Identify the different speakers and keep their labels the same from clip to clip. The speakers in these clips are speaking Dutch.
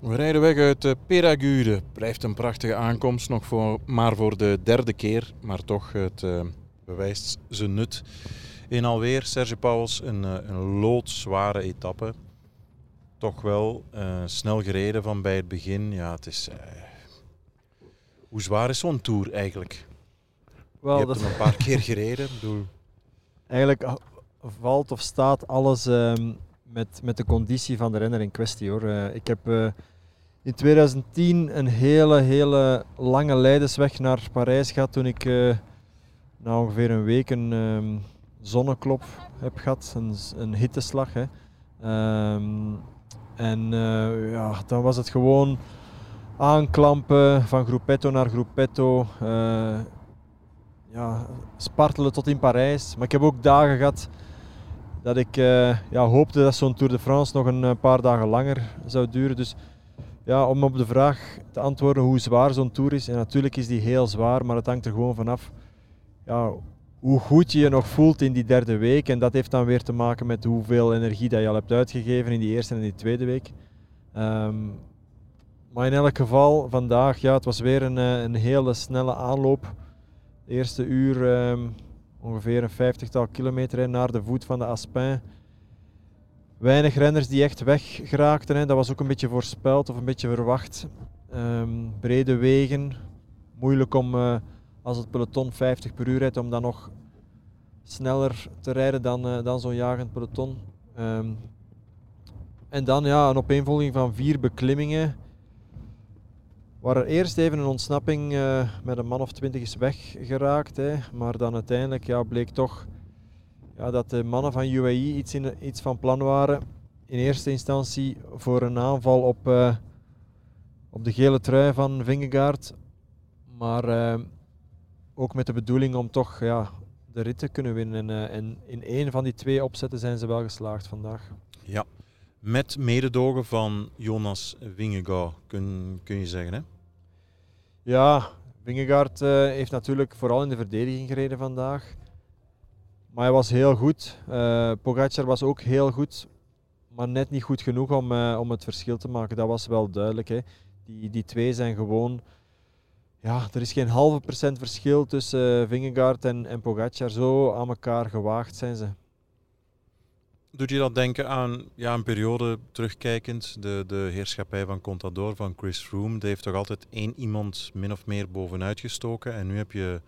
Speaker 1: We rijden weg uit uh, Peragude. Blijft een prachtige aankomst, nog voor, maar voor de derde keer. Maar toch, het uh, bewijst zijn nut. In alweer, Serge Pauwels, een, uh, een loodzware etappe. Toch wel snel gereden van bij het begin. Ja, het is... hoe zwaar is zo'n tour eigenlijk? Wel, Je hebt dat... hem een paar keer gereden. Bedoel...
Speaker 2: Eigenlijk valt of staat alles um, met, met de conditie van de renner in kwestie. Hoor. ik heb in 2010 een hele, hele lange leidersweg naar Parijs gehad toen ik uh, na ongeveer een week een um, zonneklop heb gehad, een, een hitteslag. Hè. Um, en uh, ja, dan was het gewoon aanklampen van Gruppetto naar Gruppetto. Uh, ja, spartelen tot in Parijs. Maar ik heb ook dagen gehad dat ik ja, hoopte dat zo'n Tour de France nog een paar dagen langer zou duren. Dus ja, om op de vraag te antwoorden hoe zwaar zo'n tour is. En natuurlijk is die heel zwaar, maar het hangt er gewoon vanaf ja, hoe goed je je nog voelt in die derde week. En dat heeft dan weer te maken met hoeveel energie dat je al hebt uitgegeven in die eerste en die tweede week. Um, maar in elk geval, vandaag, ja, het was weer een, eh, een hele snelle aanloop. De eerste uur um, ongeveer een vijftigtal kilometer naar de voet van de Aspin weinig renners die echt weggeraakten. Hè. Dat was ook een beetje voorspeld of een beetje verwacht. Um, brede wegen, moeilijk om uh, als het peloton 50 per uur rijdt om dan nog sneller te rijden dan, uh, dan zo'n jagend peloton. Um, en dan ja, een opeenvolging van vier beklimmingen. Waar er eerst even een ontsnapping uh, met een man of twintig is weggeraakt. Hè. Maar dan uiteindelijk ja, bleek toch ja, dat de mannen van UAE iets, in, iets van plan waren. In eerste instantie voor een aanval op, uh, op de gele trui van Vingegaard. Maar uh, ook met de bedoeling om toch ja, de rit te kunnen winnen. En, uh, en in één van die twee opzetten zijn ze wel geslaagd vandaag.
Speaker 1: Ja, met mededogen van Jonas Vingegaard, kun, kun je zeggen hè?
Speaker 2: Ja, Vingegaard heeft natuurlijk vooral in de verdediging gereden vandaag. Maar hij was heel goed. Uh, Pogacar was ook heel goed, maar net niet goed genoeg om, uh, om het verschil te maken. Dat was wel duidelijk. Hè. Die, die twee zijn gewoon... Ja, er is geen halve procent verschil tussen uh, Vingegaard en, en Pogacar. Zo aan elkaar gewaagd zijn ze.
Speaker 1: Doet je dat denken aan ja, een periode terugkijkend, de, de heerschappij van Contador, van Chris Froome? Die heeft toch altijd één iemand min of meer bovenuit gestoken. En nu heb je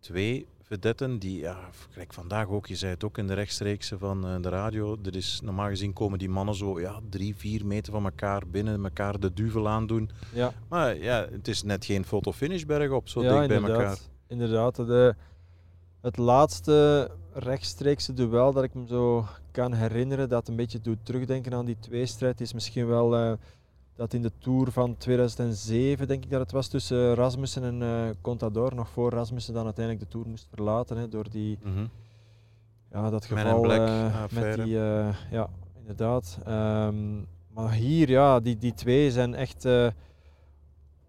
Speaker 1: twee vedetten die, ja, gelijk vandaag ook, je zei het ook in de rechtstreekse van uh, de radio, er is, normaal gezien komen die mannen zo ja, drie, vier meter van elkaar binnen, elkaar de duvel aandoen. Ja. Maar ja, het is net geen fotofinish bergop, zo ja, dicht bij elkaar.
Speaker 2: Inderdaad, de, het laatste rechtstreekse duel dat ik me zo kan herinneren, dat een beetje doet terugdenken aan die tweestrijd, is misschien wel... Uh, dat in de Tour van 2007, denk ik dat het was, tussen Rasmussen en uh, Contador, nog voor Rasmussen dan uiteindelijk de Tour moest verlaten, hè, door die, mm -hmm. ja, dat geval uh, met die, uh, ja, inderdaad. Um, maar hier, ja, die, die twee zijn echt,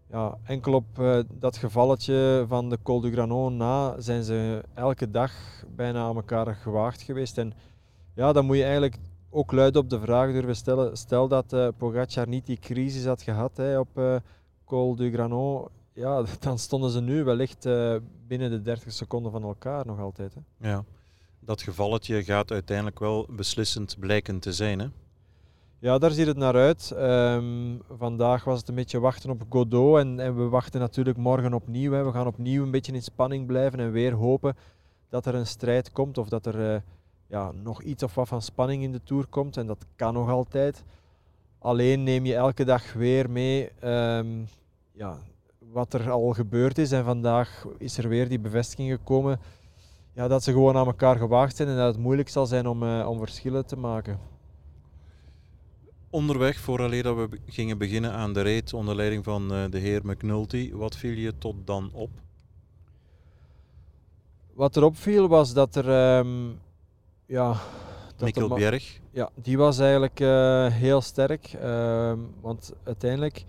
Speaker 2: ja, enkel op dat gevalletje van de Col du Granon na, zijn ze elke dag bijna aan elkaar gewaagd geweest. En ja, dan moet je eigenlijk ook luid op de vraag durven stellen. Stel dat uh, Pogacar niet die crisis had gehad hè, op uh, Col du Granon, ja, dan stonden ze nu wellicht uh, binnen de 30 seconden van elkaar nog altijd. Hè.
Speaker 1: Ja, dat gevalletje gaat uiteindelijk wel beslissend blijken te zijn. Hè?
Speaker 2: Ja, daar ziet het naar uit. Um, vandaag was het een beetje wachten op Godot en, en we wachten natuurlijk morgen opnieuw. Hè. We gaan opnieuw een beetje in spanning blijven en weer hopen dat er een strijd komt of dat er ja, nog iets of wat van spanning in de Tour komt. En dat kan nog altijd. Alleen neem je elke dag weer mee um, ja, wat er al gebeurd is. En vandaag is er weer die bevestiging gekomen ja, dat ze gewoon aan elkaar gewaagd zijn en dat het moeilijk zal zijn om, uh, om verschillen te maken.
Speaker 1: Onderweg, vooraleer dat we gingen beginnen aan de reet onder leiding van uh, de heer McNulty, wat viel je tot dan op?
Speaker 2: Wat er opviel was dat er um, ja,
Speaker 1: Mikkel Bjerg.
Speaker 2: Ja, die was eigenlijk uh, heel sterk. Uh, want uiteindelijk,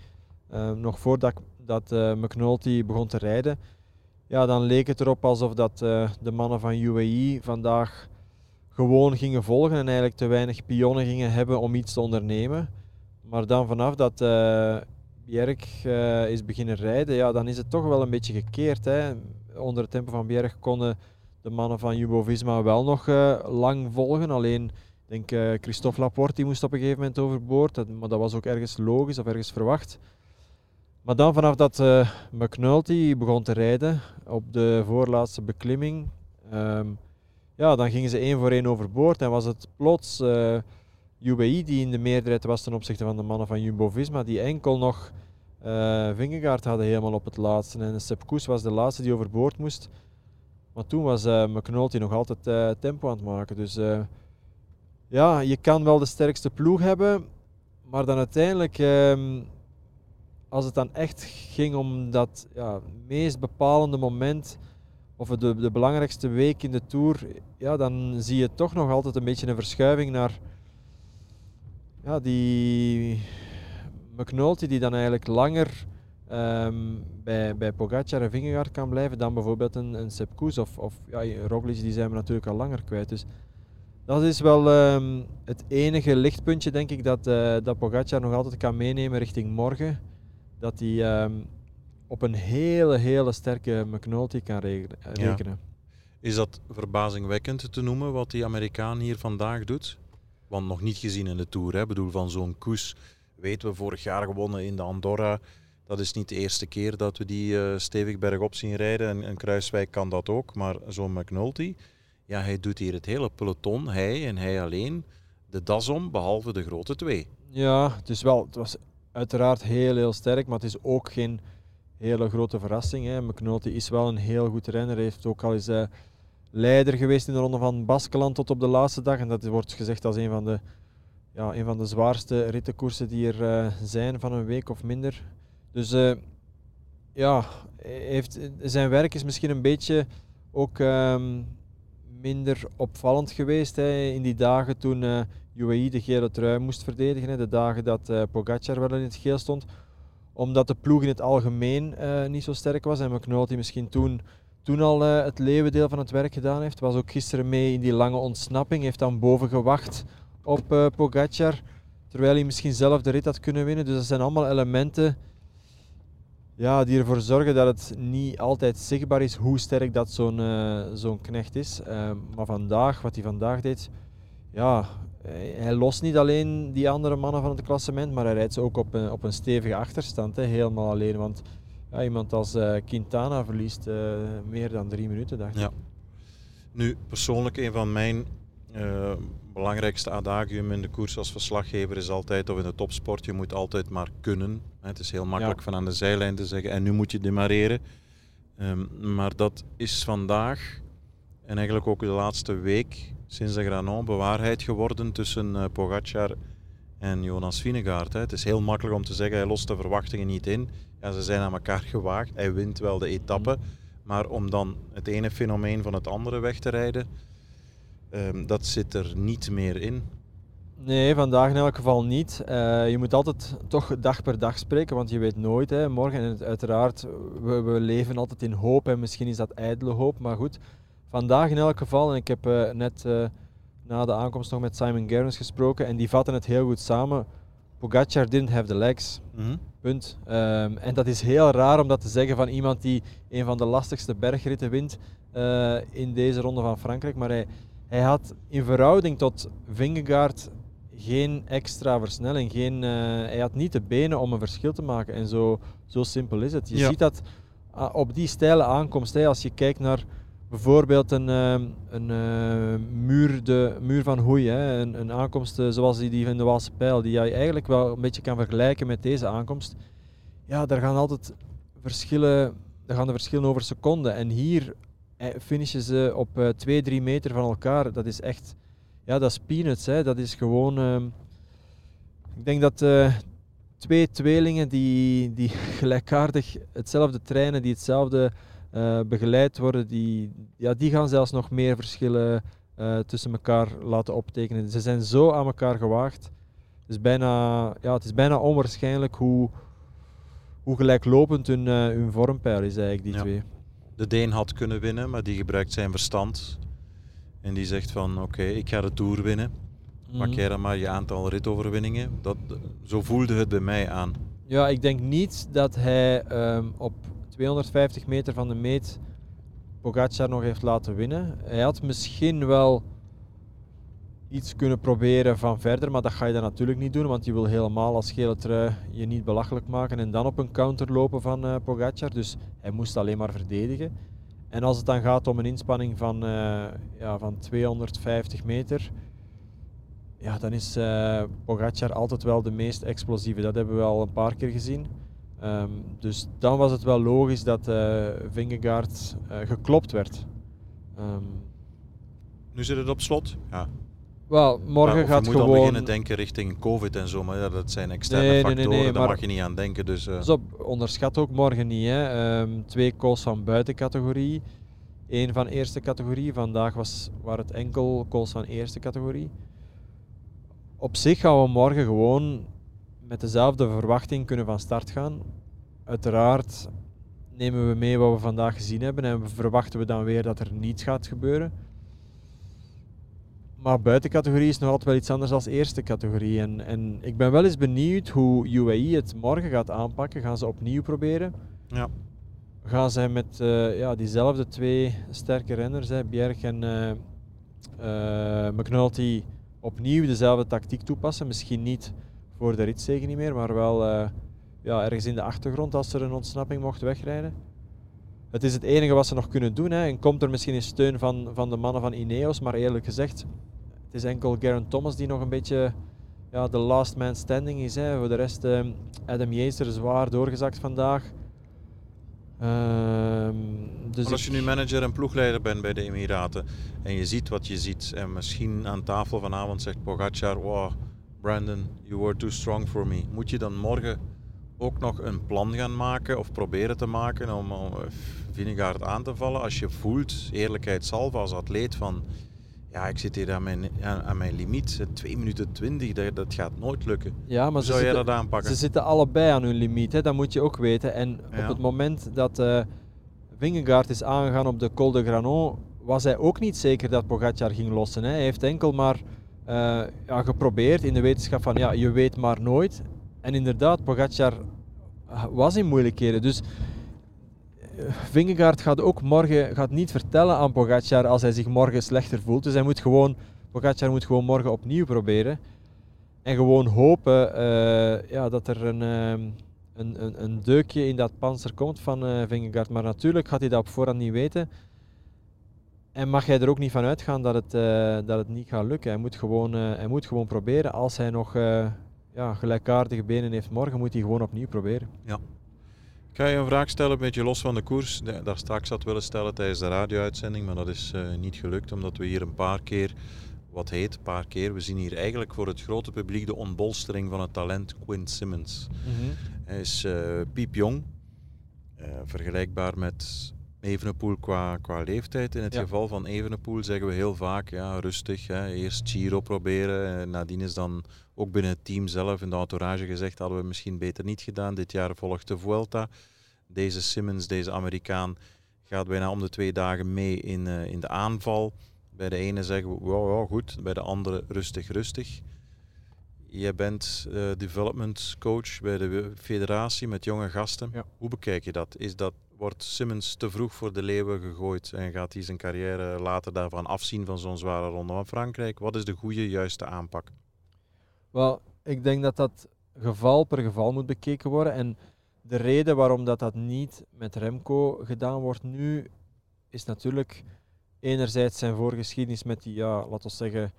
Speaker 2: uh, nog voordat dat, uh, McNulty begon te rijden, ja, dan leek het erop alsof dat, de mannen van UAE vandaag gewoon gingen volgen en eigenlijk te weinig pionnen gingen hebben om iets te ondernemen. Maar dan vanaf dat Bjerg is beginnen rijden, ja, dan is het toch wel een beetje gekeerd. Hè. Onder het tempo van Bjerg konden de mannen van Jumbo-Visma wel nog uh, lang volgen. Alleen, denk Christophe Laporte die moest op een gegeven moment overboord. Dat, maar dat was ook ergens logisch of ergens verwacht. Maar dan vanaf dat uh, McNulty begon te rijden op de voorlaatste beklimming, um, ja, dan gingen ze één voor één overboord en was het plots uh, die in de meerderheid was ten opzichte van de mannen van Jumbo-Visma, die enkel nog uh, Vingegaard hadden helemaal op het laatste. En Sepp Koes was de laatste die overboord moest. Maar toen was uh, McNulty nog altijd tempo aan het maken. Dus ja, je kan wel de sterkste ploeg hebben, maar dan uiteindelijk ehm, als het dan echt ging om dat ja, meest bepalende moment of de, de belangrijkste week in de Tour, ja, dan zie je toch nog altijd een beetje een verschuiving naar ja, die McNulty die dan eigenlijk langer um, bij, bij Pogacar en Vingegaard kan blijven dan bijvoorbeeld een, een Sepp Koes of, of ja, Roglic, die zijn we natuurlijk al langer kwijt. Dus dat is wel um, het enige lichtpuntje denk ik dat, uh, dat Pogacar nog altijd kan meenemen richting morgen dat hij um, op een hele, hele sterke McNulty kan rekenen.
Speaker 1: Is dat verbazingwekkend te noemen wat die Amerikaan hier vandaag doet? Want nog niet gezien in de Tour. Hè? Ik bedoel, van zo'n koers weten we vorig jaar gewonnen in de Andorra. Dat is niet de eerste keer dat we die uh, stevig bergop zien rijden. En, en Kruiswijk kan dat ook. Maar zo'n McNulty, ja, hij doet hier het hele peloton, hij en hij alleen, de das om, behalve de grote twee.
Speaker 2: Ja, het, is wel, het was uiteraard heel, heel sterk, maar het is ook geen hele grote verrassing. Hè. McNulty is wel een heel goed renner. Hij heeft ook al eens uh, leider geweest in de ronde van Baskeland tot op de laatste dag. En dat wordt gezegd als een van de, ja, een van de zwaarste rittenkoersen die er uh, zijn van een week of minder. Dus uh, ja, heeft, zijn werk is misschien een beetje ook um, minder opvallend geweest hè, in die dagen toen uh, UAE de gele trui moest verdedigen. Hè, de dagen dat uh, Pogacar wel in het geel stond. Omdat de ploeg in het algemeen uh, niet zo sterk was en McNulty misschien toen, toen al het leeuwendeel van het werk gedaan heeft. Was ook gisteren mee in die lange ontsnapping. Heeft dan boven gewacht op Pogacar. Terwijl hij misschien zelf de rit had kunnen winnen. Dus dat zijn allemaal elementen ja, die ervoor zorgen dat het niet altijd zichtbaar is hoe sterk dat zo'n uh, zo'n knecht is. Uh, maar vandaag, wat hij vandaag deed, ja, hij lost niet alleen die andere mannen van het klassement, maar hij rijdt ze ook op een, op een stevige achterstand, hè, helemaal alleen. Want ja, iemand als uh, Quintana verliest meer dan drie minuten, dacht ik. Ja.
Speaker 1: Nu, persoonlijk een van mijn belangrijkste adagium in de koers als verslaggever is altijd, of in de topsport, je moet altijd maar kunnen. Het is heel makkelijk van aan de zijlijn te zeggen en nu moet je demareren. Um, maar dat is vandaag en eigenlijk ook de laatste week sinds de Granon bewaarheid geworden tussen uh, Pogacar en Jonas Vinegaard. Hè. Het is heel makkelijk om te zeggen hij lost de verwachtingen niet in. Ja, ze zijn aan elkaar gewaagd. Hij wint wel de etappe. Maar om dan het ene fenomeen van het andere weg te rijden, um, dat zit er niet meer in.
Speaker 2: Nee, vandaag in elk geval niet. Uh, je moet altijd toch dag per dag spreken, want je weet nooit. Hè. Morgen, en uiteraard, we, we, leven altijd in hoop en misschien is dat ijdele hoop, maar goed. Vandaag in elk geval, en ik heb uh, net uh, na de aankomst nog met Simon Gerrans gesproken en die vatten het heel goed samen. Pogacar didn't have the legs. Mm -hmm. Punt. Um, en dat is heel raar om dat te zeggen van iemand die een van de lastigste bergritten wint in deze ronde van Frankrijk. Maar hij, hij had in verhouding tot Vingegaard geen extra versnelling. Geen, uh, hij had niet de benen om een verschil te maken. En zo, zo simpel is het. Je ziet dat uh, op die steile aankomst, hè, als je kijkt naar bijvoorbeeld een, uh, een muur, de muur van Hoei, hè, een, een aankomst zoals die, die van de Waalse Pijl, die je eigenlijk wel een beetje kan vergelijken met deze aankomst. Ja, daar gaan altijd verschillen, daar gaan de verschillen over seconden. En hier finishen ze op 2, 3 meter van elkaar. Dat is echt ja, dat is peanuts. Hè. Dat is gewoon. Uh, ik denk dat uh, twee tweelingen die, die gelijkaardig hetzelfde trainen, die hetzelfde begeleid worden, die, ja, die gaan zelfs nog meer verschillen tussen elkaar laten optekenen. Ze zijn zo aan elkaar gewaagd. Het is bijna, ja, het is bijna onwaarschijnlijk hoe, hoe gelijklopend hun, hun vormpeil is eigenlijk, die twee.
Speaker 1: De Deen had kunnen winnen, maar die gebruikt zijn verstand en die zegt van oké, ik ga de Tour winnen. Pak
Speaker 2: Mhm.
Speaker 1: jij dan maar je aantal ritoverwinningen. Dat, zo voelde het bij mij aan.
Speaker 2: Ja, ik denk niet dat hij ehm, op 250 meter van de meet Pogacar nog heeft laten winnen. Hij had misschien wel iets kunnen proberen van verder, maar dat ga je dan natuurlijk niet doen, want je wil helemaal als gele trui je niet belachelijk maken en dan op een counter lopen van eh Pogacar. Dus hij moest alleen maar verdedigen. En als het dan gaat om een inspanning van, eh, ja, van 250 meter, ja, dan is eh Pogacar altijd wel de meest explosieve. Dat hebben we al een paar keer gezien. Ehm, dus dan was het wel logisch dat eh Vingegaard eh, geklopt werd. Ehm,
Speaker 1: Nu zit het op slot. Ja.
Speaker 2: Wel, morgen
Speaker 1: Maar
Speaker 2: gaat
Speaker 1: je moet
Speaker 2: gewoon...
Speaker 1: beginnen denken richting COVID en zo, maar ja, dat zijn externe
Speaker 2: Nee, nee, nee,
Speaker 1: factoren,
Speaker 2: nee,
Speaker 1: daar
Speaker 2: maar-
Speaker 1: mag je niet aan denken. Dus, eh,
Speaker 2: op, onderschat ook morgen niet. Hè. Ehm, twee calls van buitencategorie. Eén van eerste categorie. Vandaag was, waren het enkel calls van eerste categorie. Op zich gaan we morgen gewoon met dezelfde verwachting kunnen van start gaan. Uiteraard nemen we mee wat we vandaag gezien hebben en verwachten we dan weer dat er niets gaat gebeuren. Maar buitencategorie is nog altijd wel iets anders dan eerste categorie. En, en ik ben wel eens benieuwd hoe UAE het morgen gaat aanpakken. Gaan ze opnieuw proberen?
Speaker 1: ja.
Speaker 2: Gaan zij met eh, ja, diezelfde twee sterke renners, hè, Bjerg en eh, McNulty, opnieuw dezelfde tactiek toepassen? Misschien niet voor de ritzegen niet meer, maar wel ja, ergens in de achtergrond als er een ontsnapping mocht wegrijden. Het is het enige wat ze nog kunnen doen. Hè. En komt er misschien in steun van, van de mannen van Ineos, maar eerlijk gezegd, het is enkel Garen Thomas die nog een beetje ja, de last man standing is. Hè. Voor de rest, eh, Adam Yates er zwaar doorgezakt vandaag. Ehm, dus
Speaker 1: Maar als je nu manager en ploegleider bent bij de Emiraten en je ziet wat je ziet en misschien aan tafel vanavond zegt Pogacar, wow, Brandon, you were too strong for me. Moet je dan morgen ook nog een plan gaan maken of proberen te maken om, om eh, Vingegaard aan te vallen als je voelt, eerlijkheidshalve als atleet van ja, ik zit hier aan mijn, aan, aan mijn limiet, 2 minuten 20, dat, dat gaat nooit lukken.
Speaker 2: ja, maar
Speaker 1: Hoe
Speaker 2: ze
Speaker 1: zou jij
Speaker 2: zitten,
Speaker 1: dat aanpakken?
Speaker 2: ze zitten allebei aan hun limiet, hè. dat moet je ook weten. En
Speaker 1: Ja.
Speaker 2: op het moment dat Vingegaard is aangegaan op de Col de Granon, was hij ook niet zeker dat Pogacar ging lossen. Hè. Hij heeft enkel maar eh, ja, geprobeerd in de wetenschap van ja, je weet maar nooit. En inderdaad, Pogacar was in moeilijkheden. Dus eh, Vingegaard gaat ook morgen gaat niet vertellen aan Pogacar als hij zich morgen slechter voelt. Dus hij moet gewoon, Pogacar moet gewoon morgen opnieuw proberen. En gewoon hopen eh, ja, dat er een, een, een, een deukje in dat panzer komt van eh Vingegaard. Maar natuurlijk gaat hij dat op voorhand niet weten. En mag hij er ook niet van uitgaan dat het, eh, dat het niet gaat lukken. Hij moet gewoon, eh, hij moet gewoon proberen. Als hij nog eh, ja, gelijkaardige benen heeft morgen, moet hij gewoon opnieuw proberen.
Speaker 1: Ik ga je een vraag stellen, een beetje los van de koers. Daar straks had willen stellen tijdens de radio-uitzending, maar dat is eh, niet gelukt omdat we hier een paar keer, wat heet, een paar keer, we zien hier eigenlijk voor het grote publiek de ontbolstering van het talent Quinn Simmons. Hij is eh, piepjong, eh, vergelijkbaar met Evenepoel qua, qua leeftijd. In het
Speaker 2: Ja.
Speaker 1: geval van Evenepoel zeggen we heel vaak, ja, rustig, hè, eerst Giro proberen. En nadien is dan ook binnen het team zelf in de entourage gezegd, hadden we misschien beter niet gedaan. Dit jaar volgt de Vuelta. Deze Simmons, deze Amerikaan, gaat bijna om de twee dagen mee in, eh, in de aanval. Bij de ene zeggen we, wow, wow, goed. Bij de andere, rustig, rustig. Jij bent eh, development coach bij de federatie met jonge gasten.
Speaker 2: Ja.
Speaker 1: Hoe bekijk je dat? Is dat? Wordt Simmons te vroeg voor de leeuwen gegooid en gaat hij zijn carrière later daarvan afzien van zo'n zware ronde van Frankrijk? Wat is de goede, juiste aanpak?
Speaker 2: Wel, ik denk dat dat geval per geval moet bekeken worden. En de reden waarom dat, dat niet met Remco gedaan wordt nu, is natuurlijk enerzijds zijn voorgeschiedenis met die, ja, laten we zeggen,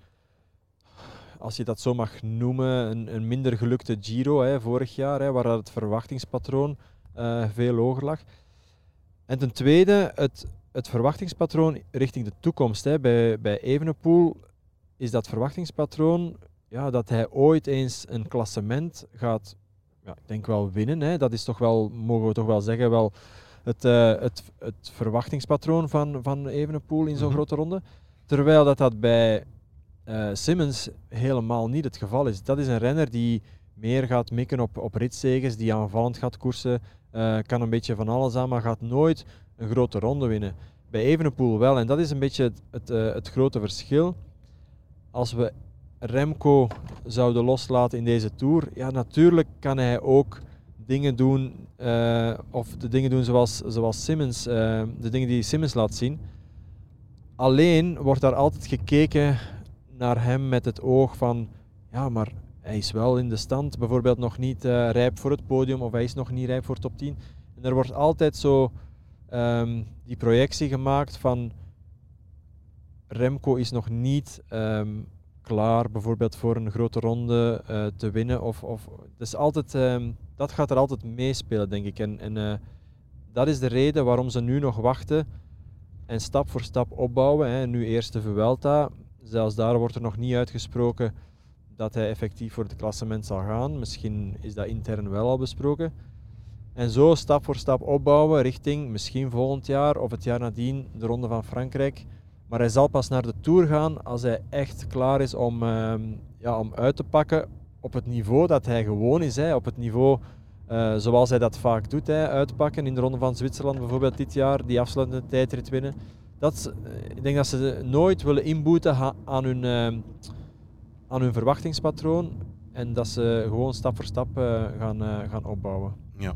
Speaker 2: als je dat zo mag noemen, een, een minder gelukte Giro hè, vorig jaar, hè, waar het verwachtingspatroon eh, veel hoger lag. En ten tweede, het, het verwachtingspatroon richting de toekomst. Hè. Bij, bij Evenepoel is dat verwachtingspatroon ja, dat hij ooit eens een klassement gaat, ja, ik denk wel winnen. Hè. Dat is toch wel, mogen we toch wel zeggen, wel het, eh, het, het verwachtingspatroon van, van Evenepoel in zo'n
Speaker 1: Mhm.
Speaker 2: grote ronde. Terwijl dat, dat bij eh, Simmons helemaal niet het geval is. Dat is een renner die meer gaat mikken op, op ritzeges, die aanvallend gaat koersen, eh, kan een beetje van alles aan, maar gaat nooit een grote ronde winnen. Bij Evenepoel wel, en dat is een beetje het, het, het grote verschil. Als we Remco zouden loslaten in deze Tour, ja, natuurlijk kan hij ook dingen doen, uh, of de dingen doen zoals, zoals Simmons, uh, de dingen die Simmons laat zien. Alleen wordt daar altijd gekeken naar hem met het oog van, ja, maar hij is wel in de stand, bijvoorbeeld nog niet uh, rijp voor het podium of hij is nog niet rijp voor top 10. En er wordt altijd zo um, die projectie gemaakt van Remco is nog niet um, klaar bijvoorbeeld voor een grote ronde uh, te winnen. Of, of, dus altijd, um, dat gaat er altijd meespelen, denk ik. En, en uh, dat is de reden waarom ze nu nog wachten en stap voor stap opbouwen. Hè. Nu eerst de Vuelta. Zelfs daar wordt er nog niet uitgesproken dat hij effectief voor het klassement zal gaan. Misschien is dat intern wel al besproken. En zo stap voor stap opbouwen richting misschien volgend jaar of het jaar nadien de Ronde van Frankrijk. Maar hij zal pas naar de Tour gaan als hij echt klaar is om, uh, ja, om uit te pakken op het niveau dat hij gewoon is. Hè. Op het niveau uh, zoals hij dat vaak doet, hè. uitpakken in de Ronde van Zwitserland bijvoorbeeld dit jaar, die afsluitende tijdrit winnen. Dat, uh, ik denk dat ze nooit willen inboeten aan hun, uh, aan hun verwachtingspatroon en dat ze gewoon stap voor stap gaan, gaan opbouwen.
Speaker 1: Ja,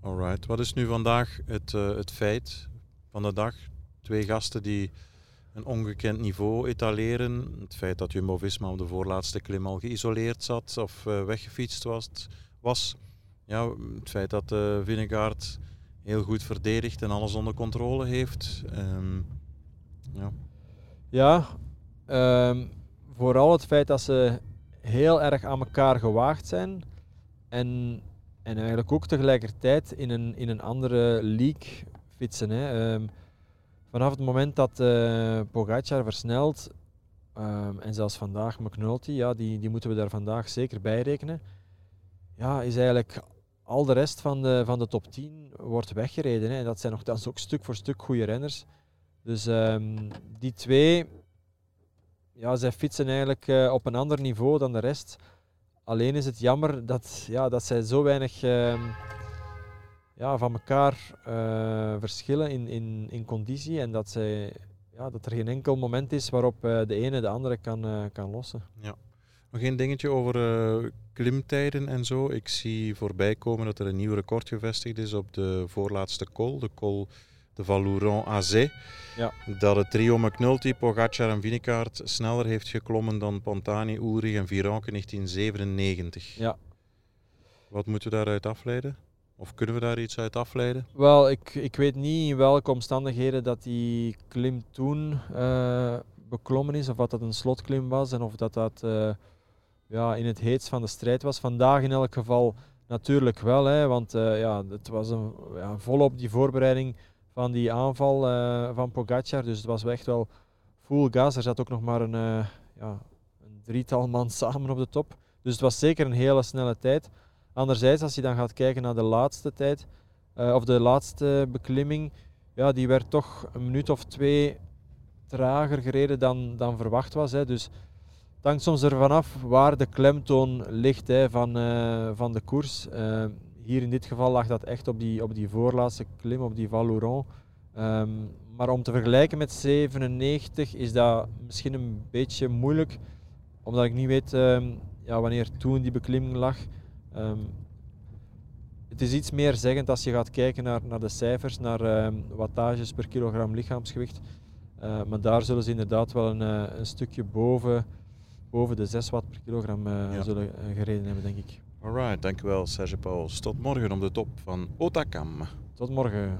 Speaker 1: alright. Wat is nu vandaag het, het feit van de dag? Twee gasten die een ongekend niveau etaleren. Het feit dat Jumbo-Visma op de voorlaatste klim al geïsoleerd zat of uh, weggefietst was, was. Ja, het feit dat uh, Vinegaard heel goed verdedigt en alles onder controle heeft. Um, ja,
Speaker 2: ja um, vooral het feit dat ze heel erg aan elkaar gewaagd zijn. En, en eigenlijk ook tegelijkertijd in een, in een andere league fietsen. Hè. Um, vanaf het moment dat uh, Pogacar versnelt, um, en zelfs vandaag McNulty, ja, die, die moeten we daar vandaag zeker bij rekenen, ja, is eigenlijk al de rest van de, van de top 10 wordt weggereden. Hè. En dat zijn nogthans ook stuk voor stuk goede renners. Dus um, die twee, ja, zij fietsen eigenlijk uh, op een ander niveau dan de rest. Alleen is het jammer dat, ja, dat zij zo weinig... Uh, ja, van elkaar uh, verschillen in, in, in conditie en dat, zij, ja, dat er geen enkel moment is waarop uh, de ene de andere kan, uh, kan lossen.
Speaker 1: Ja. Nog één dingetje over klimtijden en zo. Ik zie voorbij komen dat er een nieuw record gevestigd is op de voorlaatste col, de col de Valouron Azé.
Speaker 2: Ja.
Speaker 1: Dat het trio McNulty, Pogacar en Vinekaart sneller heeft geklommen dan Pantani, Ulrich en Viranke in 1997.
Speaker 2: Ja.
Speaker 1: Wat moeten we daaruit afleiden? Of kunnen we daar iets uit afleiden?
Speaker 2: Wel, ik, ik weet niet in welke omstandigheden dat die klim toen uh, beklommen is, of dat dat een slotklim was en of dat dat uh, ja, in het heetst van de strijd was. Vandaag in elk geval natuurlijk wel, hè, want uh, ja, het was een, ja, volop die voorbereiding van die aanval van Pogacar, dus het was echt wel full gas. Er zat ook nog maar een, ja, een drietal man samen op de top. Dus het was zeker een hele snelle tijd. Anderzijds, als je dan gaat kijken naar de laatste tijd, uh, of de laatste beklimming, ja, die werd toch een minuut of twee trager gereden dan, dan verwacht was. Hè. Dus het hangt soms ervan af waar de klemtoon ligt hè, van, uh, van de koers. Uh, hier in dit geval lag dat echt op die, op die voorlaatste klim, op die Valouron. Um, maar om te vergelijken met 97 is dat misschien een beetje moeilijk, omdat ik niet weet um, ja, wanneer toen die beklimming lag. Um, het is iets meer zeggend als je gaat kijken naar, naar de cijfers, naar um, wattages per kilogram lichaamsgewicht. Uh, maar daar zullen ze inderdaad wel een, uh, een stukje boven, boven de 6 watt per kilogram uh, ja. zullen gereden hebben, denk ik.
Speaker 1: Alright, dankjewel Serge Pauls. Tot morgen op de top van Otakam.
Speaker 2: Tot morgen.